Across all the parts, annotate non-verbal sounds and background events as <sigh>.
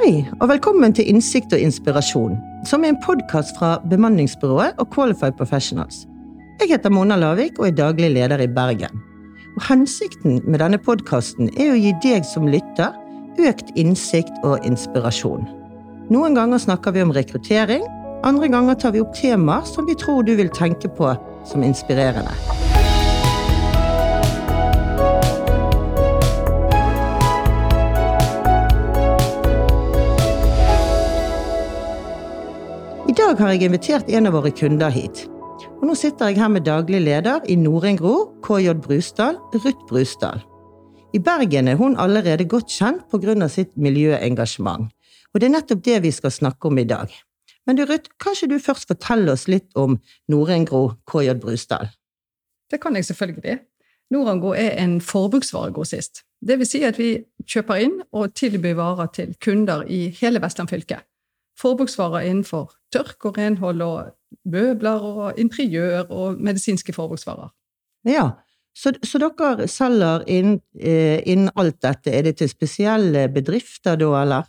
Hei, og velkommen til Innsikt og inspirasjon, som er en podkast fra bemanningsbyrået og Qualified Professionals. Jeg heter Mona Lavik og er daglig leder i Bergen. Og hensikten med denne podkasten er å gi deg som lytter økt innsikt og inspirasjon. Noen ganger snakker vi om rekruttering, andre ganger tar vi opp temaer som vi tror du vil tenke på som inspirerende. Dag har jeg invitert en av våre kunder hit. Og nå sitter jeg her med daglig leder i Norengro, KJ Brusdal, Ruth Brusdal. I Bergen er hun allerede godt kjent pga. sitt miljøengasjement. Og det er nettopp det vi skal snakke om i dag. Men du Ruth, kanskje du først forteller oss litt om Norengro KJ Brusdal? Det kan jeg selvfølgelig. Norangro er en forbruksvaregrossist. Det vil si at vi kjøper inn og tilbyr varer til kunder i hele Vestland fylke. Forbruksvarer innenfor tørk og renhold og møbler og interiør og medisinske forbruksvarer. Ja, så, så dere selger inn, eh, alt dette. Er det til spesielle bedrifter da, eller?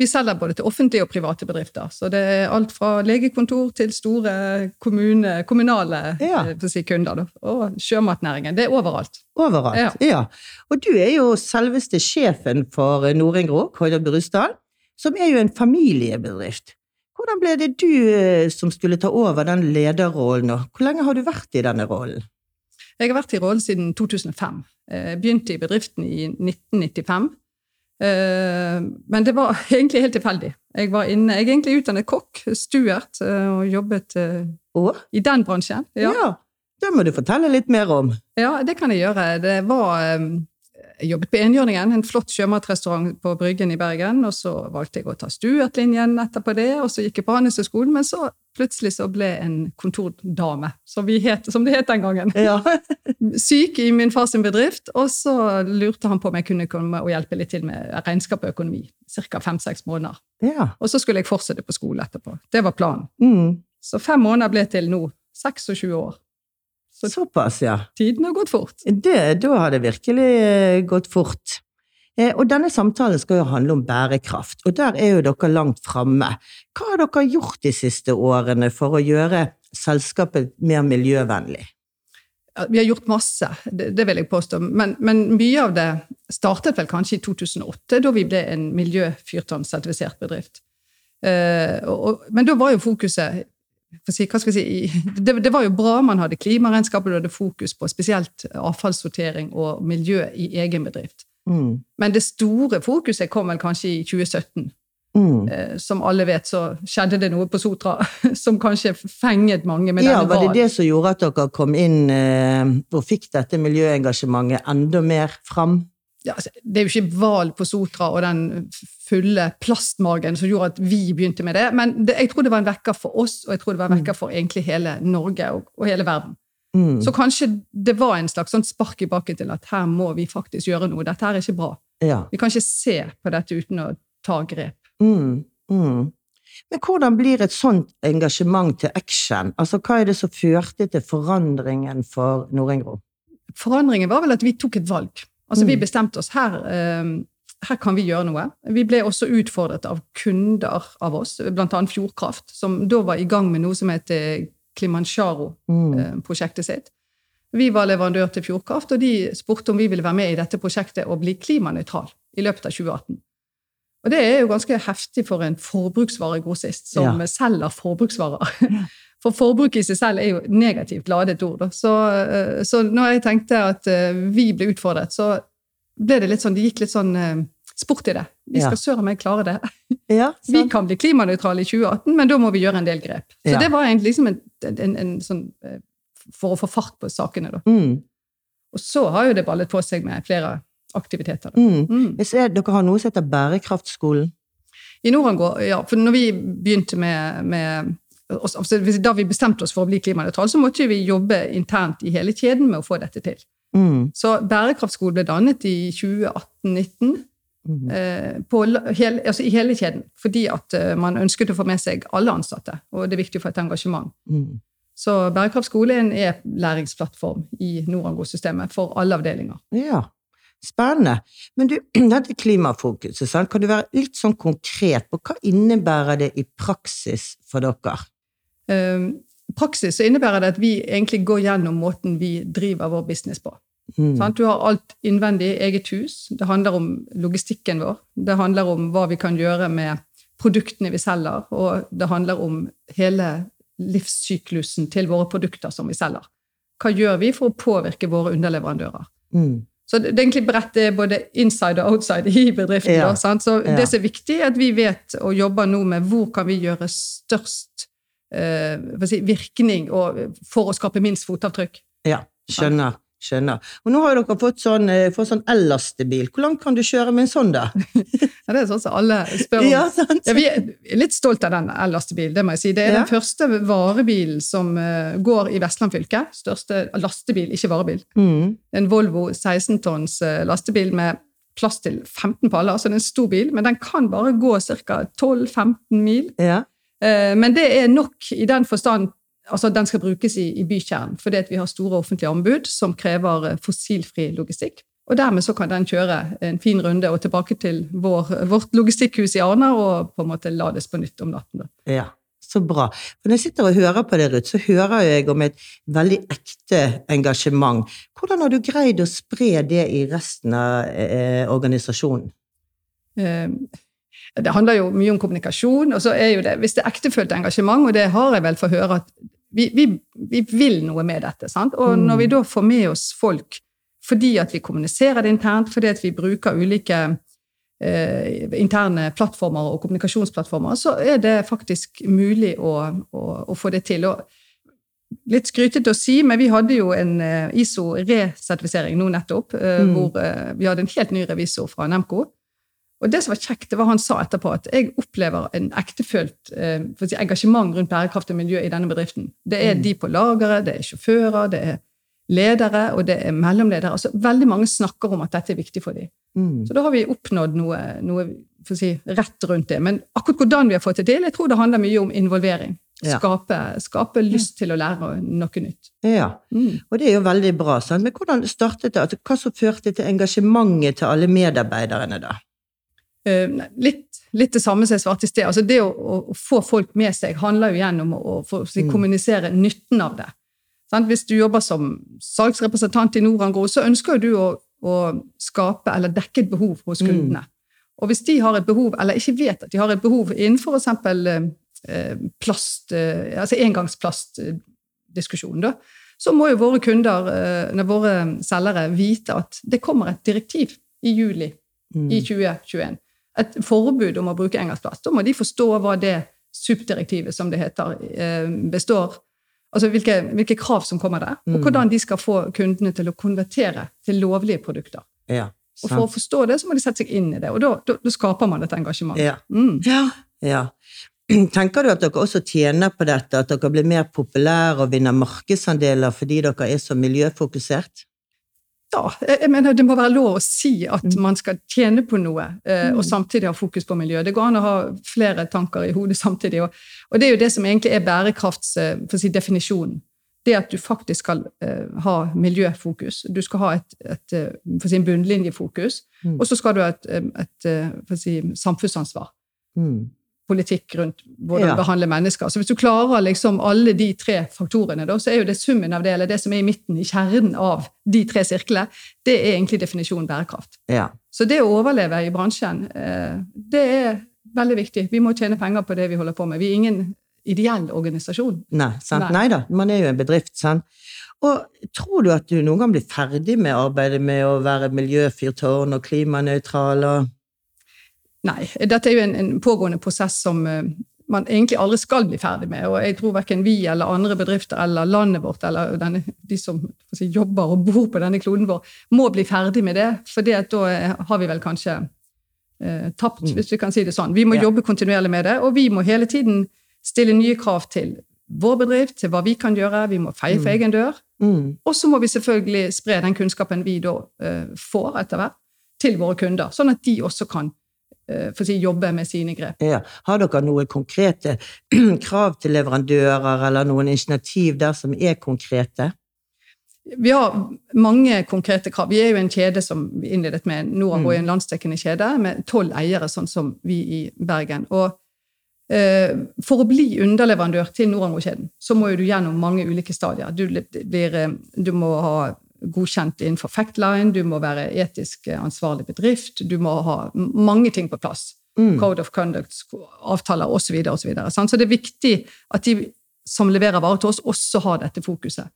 Vi selger både til offentlige og private bedrifter. Så det er alt fra legekontor til store kommune, kommunale Ja. eh, si, kunder. Da. Og sjømatnæringen. Det er overalt. Overalt. Ja. Ja. Og du er jo selveste sjefen for Norengro, KJ Brusdal, som er jo en familiebedrift. Hvordan ble det du eh, som skulle ta over den lederrollen, og hvor lenge har du vært i denne rollen? Jeg har vært i rollen siden 2005. Jeg Begynte i bedriften i 1995. Eh, Men det var <laughs> egentlig helt tilfeldig. Jeg, var inne, jeg er egentlig utdannet kokk, stuert, eh, og jobbet eh, Og? i den bransjen. Ja. Ja. Det må du fortelle litt mer om. ja, det kan jeg gjøre. Det var eh, Jeg jobbet på Enhjørningen, en flott sjømatrestaurant på Bryggen i Bergen. Og så valgte jeg å ta stuertlinjen etterpå det, og så gikk jeg på Handelshøyskolen. Men så plutselig så ble jeg en kontordame, som, vi het, som det het den gangen. Ja. <laughs> syk i min fars bedrift, og så lurte han på om jeg kunne komme og hjelpe litt til med regnskap og økonomi. Ca. fem-seks måneder. ja. Og så skulle jeg fortsette på skole etterpå. Det var planen. Mm. Så fem måneder ble til nå 26 år. Så- Såpass, ja. Tiden har gått fort. Det, da har det virkelig eh, gått fort. Eh, og denne samtalen skal jo handle om bærekraft, og der er jo dere langt framme. Hva har dere gjort de siste årene for å gjøre selskapet mer miljøvennlig? Ja, Vi har gjort masse, det, det vil jeg påstå. Men, men mye av det startet vel kanskje i 2008, da vi ble en miljøfyrtårnsertifisert bedrift. Eh, og, og, men da var jo fokuset si, si, det, det var jo bra man hadde klimaregnskap, og hadde fokus på spesielt avfallssortering og miljø i egen bedrift. Mm. Men det store fokuset kom vel kanskje i 2017. Mm. Eh, som alle vet, så skjedde det noe på Sotra <laughs> som kanskje fenget mange med Ja, denne var det det som gjorde at dere kom inn eh, og fikk dette miljøengasjementet enda mer fram? Ja, altså, det er jo ikke hval på Sotra og den fulle plastmagen som gjorde at vi begynte med det, men det, jeg tror det var en vekker for oss, og jeg tror det var en vekker for egentlig hele Norge og, og hele verden. Mm. Så kanskje det var en slags sånn spark i bakken til at her må vi faktisk gjøre noe. Dette her er ikke bra. Ja. Vi kan ikke se på dette uten å ta grep. Mm. Mm. Men hvordan blir et sånt engasjement til action? Altså, hva er det som førte til forandringen for Norengro? Forandringen var vel at vi tok et valg. Altså Vi Mm. bestemte oss her. eh, her kan vi gjøre noe. Vi ble også utfordret av kunder av oss, bl.a. Fjordkraft, som da var i gang med noe som heter Kilimanjaro-prosjektet Mm. sitt. Vi var leverandør til Fjordkraft, og de spurte om vi ville være med i dette prosjektet og bli klimanøytral i løpet av 2018. Og det er jo ganske heftig for en forbruksvaregrossist som Ja. selger forbruksvarer. <laughs> For forbruk i seg selv er jo negativt ladet ord. Så, eh, så når jeg tenkte at eh, vi ble utfordret, så ble det litt sånn, det gikk litt sånn eh, sport i det. Vi Ja. skal søren meg klare det. <laughs> Ja, Vi kan bli klimanøytrale i 2018, men da må vi gjøre en del grep. Så Ja. det var egentlig liksom en, en, en sånn For å få fart på sakene, da. Mm. Og så har jo det ballet på seg med flere aktiviteter. Mm. Mm. Jeg ser dere har noe som heter Bærekraftskolen. I Norangå, ja, for når vi begynte med, med altså, Da vi bestemte oss for å bli klimanøytrale, så måtte vi jobbe internt i hele kjeden med å få dette til. Mm. Så Bærekraftskolen ble dannet i 2018-19. Mm. Eh, på hele, altså i hele kjeden, fordi at eh, man ønsket å få med seg alle ansatte. Og det er viktig å få et engasjement. Mm. Så Bærekraftskole er en e-læringsplattform i Norango-systemet for alle avdelinger. Ja. Spennende. Men du, <clears throat> dette klimafokuset, sant? kan du være litt sånn konkret på hva innebærer det i praksis for dere? Um, praksis så innebærer det at vi egentlig går gjennom måten vi driver vår business på. Mm. Du har alt innvendig eget hus. Det handler om logistikken vår. Det handler om hva vi kan gjøre med produktene vi selger, og det handler om hele livssyklusen til våre produkter som vi selger. Hva gjør vi for å påvirke våre underleverandører? Mm. Så det, er egentlig bredt det er både inside og outside i bedriften. Ja. Da, så ja. det som er viktig, er at vi vet og jobber nå med hvor kan vi gjøre størst eh, si, virkning for å skape minst fotavtrykk. Ja, skjønner. Skjønner. Og nå har dere fått sånn, eh, fått sånn el-lastebil. Hvor langt kan du kjøre med en sånn, da? <laughs> ja, det er sånn som alle spør om. Ja, ja, vi er litt stolt av den el-lastebilen, det må jeg si. Det er den første varebilen som uh, går i Vestland fylke. Største lastebil, ikke varebil. Mm. En Volvo 16 tonns uh, lastebil med plass til 15 paller, så det er en stor bil, men den kan bare gå ca. 12-15 mil. Ja. Men det er nok i den forstand altså den skal brukes i, i bykjernen, fordi vi har store offentlige anbud som krever eh, fossilfri logistikk. Og dermed så kan den kjøre en fin runde og tilbake til vår, vårt logistikkhus i Arna og på en måte lades på nytt om natten. Ja, så bra. For når jeg sitter og hører på det, Ruth, så hører jeg om et veldig ekte engasjement. Hvordan har du greid å spre det i resten av eh, organisasjonen? Eh, det handler jo mye om kommunikasjon. og så er jo det, Hvis det er ektefølt engasjement, og det har jeg vel fått høre at vi, vi, vi, vil noe med dette. Sant? Og når vi mm. da får med oss folk fordi at vi kommuniserer det internt, fordi at vi bruker ulike eh, interne plattformer og kommunikasjonsplattformer, så er det faktisk mulig å, å, å få det til. Og litt skrytete å si, men vi hadde jo en eh, ISO-resertifisering nå nettopp, eh, mm. hvor eh, vi hadde en helt ny revisor fra Nemco og det som var kjekt, det var han sa etterpå, at jeg opplever en ektefølt eh, si, engasjement rundt bærekraft og miljø i denne bedriften. Det er mm. de på lageret, det er sjåfører, det er ledere, og det er mellomledere. Altså, veldig mange snakker om at dette er viktig for dem. Mm. Så da har vi oppnådd noe, noe si, rett rundt det. Men akkurat hvordan vi har fått det til, jeg tror det handler mye om involvering. Ja. Skape, skape, lyst til å lære noe nytt. Ja, mm. og det er jo veldig bra. Sant? Men hvordan startet det? Altså, hva som førte til engasjementet til alle medarbeiderne, da? Eh, litt, litt, det samme som jeg svarte i sted. Altså det å, å, få folk med seg handler jo igjen om å, å si, mm. kommunisere nytten av det. Sant? Hvis du jobber som salgsrepresentant i Norangro, så ønsker du å, å, skape eller dekke et behov hos mm. kundene. Mm. Og hvis de har et behov, eller ikke vet at de har et behov innenfor f.eks. Eh, plast, eh, altså engangsplastdiskusjonen, da, så må jo våre kunder, våre selgere, vite at det kommer et direktiv i juli mm. i 2021 et forbud om å bruke engangsplast. Da må de forstå hva det SUP-direktivet, som det heter, eh, består Altså hvilke, hvilke, krav som kommer der, og mm. hvordan de skal få kundene til å konvertere til lovlige produkter. Ja, og For å forstå det, så må de sette seg inn i det, og da, da, da skaper man et engasjement. Ja. Mm. ja. ja. <clears throat> Tenker du at dere også tjener på dette, at dere blir mer populære og vinner markedsandeler fordi dere er så miljøfokusert? Ja, jeg mener det må være lov å si at mm. man skal tjene på noe, eh, og mm. samtidig ha fokus på miljø. Det går an å ha flere tanker i hodet samtidig. Og, det er jo det som egentlig er bærekraftsdefinisjonen. Si, det at du faktisk skal uh, ha miljøfokus. Du skal ha et, et, si, bunnlinjefokus, mm. og så skal du ha et, et si, samfunnsansvar. Mm politikk rundt hvordan ja. behandle mennesker. Så hvis du klarer liksom alle de tre faktorene, da, så er jo det summen av det, eller det som er i midten, i kjernen av de tre sirklene, det er egentlig definisjonen bærekraft. Ja. Så det å overleve i bransjen, eh, det er veldig viktig. Vi må tjene penger på det vi holder på med. Vi er ingen ideell organisasjon. Nei, sant? Nei. da, man er jo en bedrift. sant? Og tror du at du noen gang blir ferdig med arbeidet med å være miljøfyrtårn og klimanøytral? og Nei. Dette er jo en, en pågående prosess som uh, man egentlig aldri skal bli ferdig med. Og jeg tror verken vi eller andre bedrifter eller landet vårt eller denne, de som si, jobber og bor på denne kloden vår, må bli ferdig med det. For da har vi vel kanskje uh, tapt, mm. hvis vi kan si det sånn. Vi må ja. jobbe kontinuerlig med det, og vi må hele tiden stille nye krav til vår bedrift, til hva vi kan gjøre. Vi må feie for mm. egen dør. Mm. Og så må vi selvfølgelig spre den kunnskapen vi da uh, får etter hvert, til våre kunder, sånn at de også kan Eh, for å si, jobbe med sine grep. Ja. Har dere noen konkrete <clears throat> krav til leverandører, eller noen initiativ der som er konkrete? Vi har mange konkrete krav. Vi er jo en kjede som vi innledet med. Mm. er en landsdekkende kjede med tolv eiere, sånn som vi i Bergen. Og eh, for å bli underleverandør til Norango-kjeden, så må du gjennom mange ulike stadier. Du, blir, eh, du må ha godkjent innenfor Factline, du må være etisk ansvarlig bedrift, du må ha mange ting på plass. Mm. Code of conduct, avtaler osv. Så, videre, og så, videre, så det er viktig at de som leverer varer til oss, også har dette fokuset.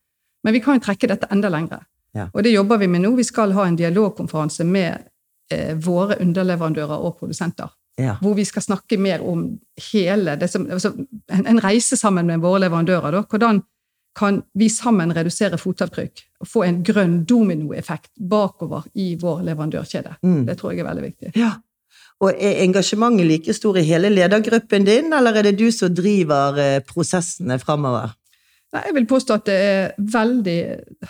Men vi kan jo trekke dette enda lengre. Ja. Og det jobber vi med nå. Vi skal ha en dialogkonferanse med eh, våre underleverandører og produsenter. Ja. Hvor vi skal snakke mer om hele det som, altså, en, en reise sammen med våre leverandører. Da. Hvordan kan vi sammen redusere fotavtrykk og få en grønn dominoeffekt bakover i vår leverandørkjede? Mm. Det tror jeg er veldig viktig. ja. Og er engasjementet like stor i hele ledergruppen din, eller er det du som driver eh, prosessene framover? Jeg vil påstå at det er veldig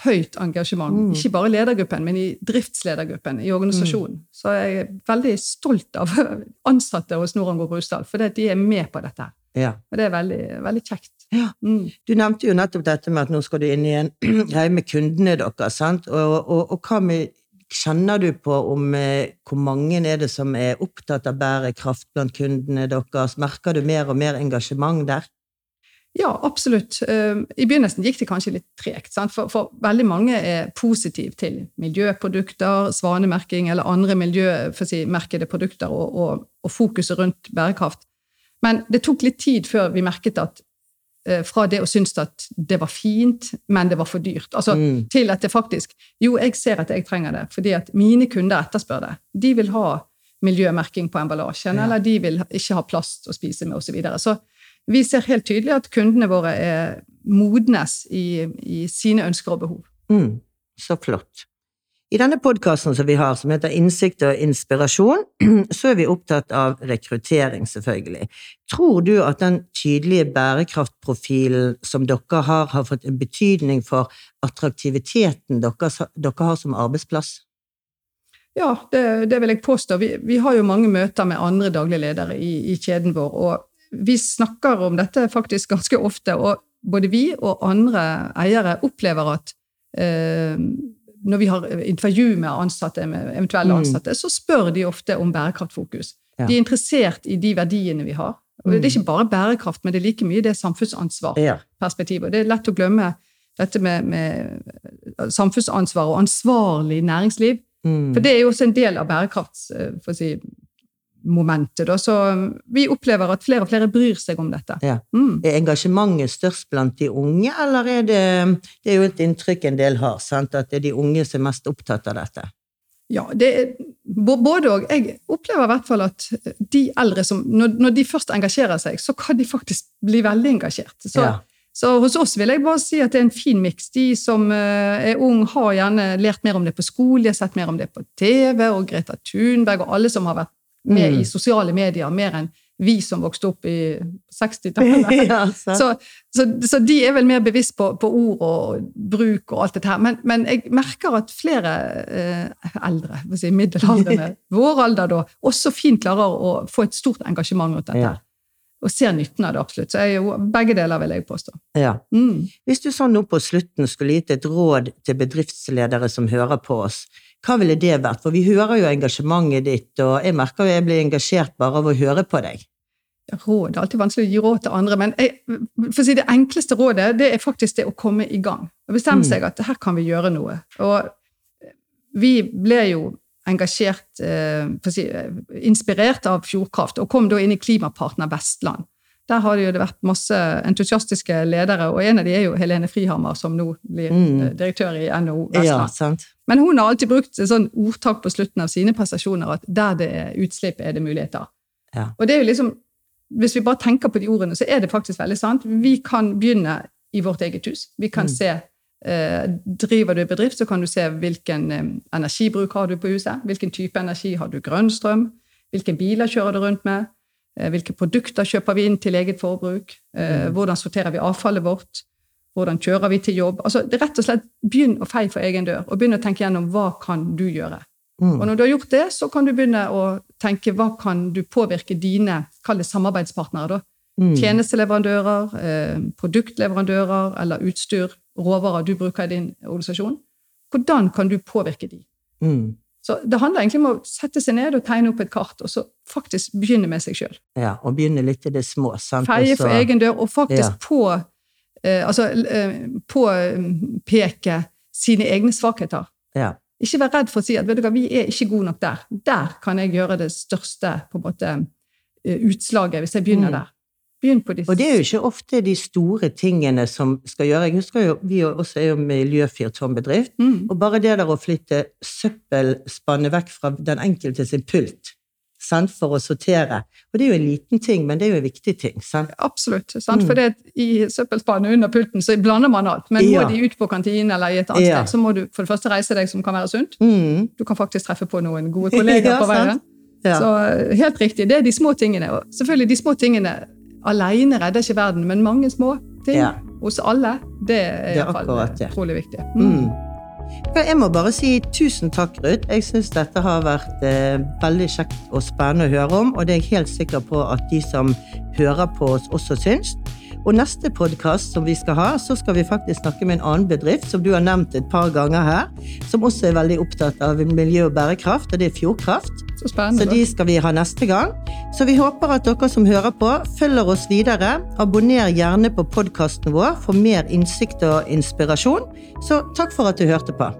høyt engasjement. Mm. Ikke bare i ledergruppen, men i driftsledergruppen i organisasjonen. Så jeg er veldig stolt av <laughs> ansatte hos Norangård Brusdal, for de er med på dette. Ja. Og det er veldig, veldig kjekt. Ja. Mm. Du nevnte jo nettopp dette med at nå skal du inn i en <clears throat> greie med kundene deres, sant? Og, og, og hva med Kjenner du på om eh, hvor mange er det som er opptatt av bærekraft blant kundene deres? Merker du mer og mer engasjement der? Ja, absolutt. Um, I begynnelsen gikk det kanskje litt tregt, sant? For, for veldig mange er positive til miljøprodukter, svanemerking eller andre miljømerkede produkter og, og, og fokuset rundt bærekraft. Men det tok litt tid før vi merket at fra det å synes at det var fint, men det var for dyrt, altså Mm. til at det faktisk Jo, jeg ser at jeg trenger det, fordi at mine kunder etterspør det. De vil ha miljømerking på emballasjen, Ja. eller de vil ikke ha plast å spise med, osv. Så, videre. så vi ser helt tydelig at kundene våre er modnes i, i sine ønsker og behov. Mm, så flott. I denne podkasten som vi har, som heter Innsikt og inspirasjon, <clears throat> så er vi opptatt av rekruttering, selvfølgelig. Tror du at den tydelige bærekraftprofilen som dere har, har fått en betydning for attraktiviteten dere, har som arbeidsplass? Ja, det, det vil jeg påstå. Vi, vi har jo mange møter med andre daglige ledere i, i kjeden vår, og vi snakker om dette faktisk ganske ofte. Og både vi og andre eiere opplever at eh, når vi har intervju med ansatte, eventuelle Mm. ansatte, så spør de ofte om bærekraftfokus. De er interessert i de verdiene vi har. Og Det er ikke bare bærekraft, men det er like mye det samfunnsansvarperspektivet. Ja. Det er lett å glemme dette med, med samfunnsansvar og ansvarlig næringsliv. Mm. For det er jo også en del av bærekraftsmomentet. Si, så um, vi opplever at flere og flere bryr seg om dette. Ja. Mm. Er engasjementet størst blant de unge, eller er det Det er jo et inntrykk en del har, sant? at det er de unge som er mest opptatt av dette. Ja, det er både og. Jeg opplever i hvert fall at de eldre som Når, når de først engasjerer seg, så kan de faktisk bli veldig engasjert. Så, Ja. så hos oss vil jeg bare si at det er en fin miks. De som eh, er ung, har gjerne lært mer om det på skole, de har sett mer om det på TV, og Greta Thunberg og alle som har vært med Mm. i sosiale medier, mer enn vi som vokste opp i 60-tallet. <laughs> ja? Så, så, så de er vel mer bevisst på, på ord og bruk og alt dette her. Men, men jeg merker at flere eh, eldre, si, middelaldrende, <laughs> vår alder da, også fint klarer å få et stort engasjement rundt dette. Ja. Og ser nytten av det absolutt. Så jeg, begge deler vil jeg påstå. ja. Mm. Hvis du sånn nå på slutten skulle gitt et råd til bedriftsledere som hører på oss, hva ville det vært? For vi hører jo engasjementet ditt, og jeg merker jo jeg blir engasjert bare av å høre på deg. Råd det er alltid vanskelig å gi råd til andre, men jeg, for å si det enkleste rådet det er faktisk det å komme i gang. Og bestemme Mm. seg at her kan vi gjøre noe. Og vi ble jo engasjert, eh, si, eh, inspirert av Fjordkraft, og kom da inn i Klimapartner Vestland. Der har det jo vært masse entusiastiske ledere, og en av de er jo Helene Frihammer, som nå blir Mm. eh, direktør i NHO Ja, Vestland. sant? Men hun har alltid brukt et sånn ordtak på slutten av sine prestasjoner at der det er utslipp, er det muligheter. Ja. Og det er jo liksom, Hvis vi bare tenker på de ordene, så er det faktisk veldig sant. Vi kan begynne i vårt eget hus. Vi kan Mm. se eh, Driver du bedrift, så kan du se hvilken eh, energibruk har du på huset. Hvilken type energi har du grønn strøm? Hvilke biler kjører du rundt med? Eh, hvilke produkter kjøper vi inn til eget forbruk? Eh, Mm. Hvordan sorterer vi avfallet vårt? Hvordan kjører vi til jobb? Altså, det er rett og slett Begynn å feie for egen dør, og begynn å tenke gjennom hva kan du gjøre. Mm. Og når du har gjort det, så kan du begynne å tenke hva kan du påvirke dine kall det samarbeidspartnere da, Mm. Tjenesteleverandører, eh, produktleverandører eller utstyr, råvarer du bruker i din organisasjon. Hvordan kan du påvirke de? Mm. Så Det handler egentlig om å sette seg ned og tegne opp et kart, og så faktisk begynne med seg sjøl. Ja, og begynne litt i det små. sant? Feie for egen dør, og faktisk Ja. på eh, Altså eh, påpeke sine egne svakheter. Ja. Ikke vær redd for å si at vet du hva, vi er ikke gode nok der. Der kan jeg gjøre det største på en måte, eh, utslaget, hvis jeg begynner Mm. der. Og det er jo ikke ofte de store tingene som skal gjøre. Jeg husker jo, vi også er jo miljøfyrtårnbedrift. mm. Og bare det der å flytte søppelspannet vekk fra den enkelte sin pult sant, for å sortere. Og det er jo en liten ting, men det er jo en viktig ting. sant? Absolutt. Sant? Mm. For det, i søppelspannet under pulten så blander man alt. Men Ja. må de ut på kantinen eller i et annet Ja. sted, så må du for det første reise deg, som kan være sunt. Mm. Du kan faktisk treffe på noen <laughs> gode kollegaer Ja, på veien. Ja. Så eh, helt riktig, det er de små tingene. Og selvfølgelig, de små tingene alene redder ikke verden, men mange små ting Ja. hos alle, det er, Det er akkurat ja. utrolig viktig. Mm. Ja, Jeg må bare si tusen takk, Ruth. Jeg syns dette har vært eh, veldig kjekt og spennende å høre om, og det er jeg helt sikker på at de som hører på oss, også syns. Og neste podkast som vi skal ha, så skal vi faktisk snakke med en annen bedrift som du har nevnt et par ganger her, som også er veldig opptatt av miljø og bærekraft, og det er Fjordkraft. Så spennende. Så de skal vi ha neste gang. Så vi håper at dere som hører på, følger oss videre. Abonner gjerne på podkasten vår for mer innsikt og inspirasjon. Så takk for at du hørte på.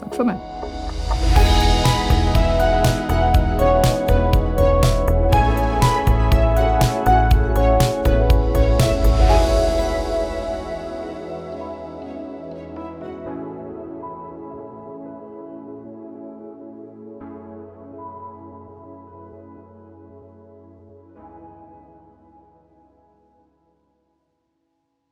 Takk for meg.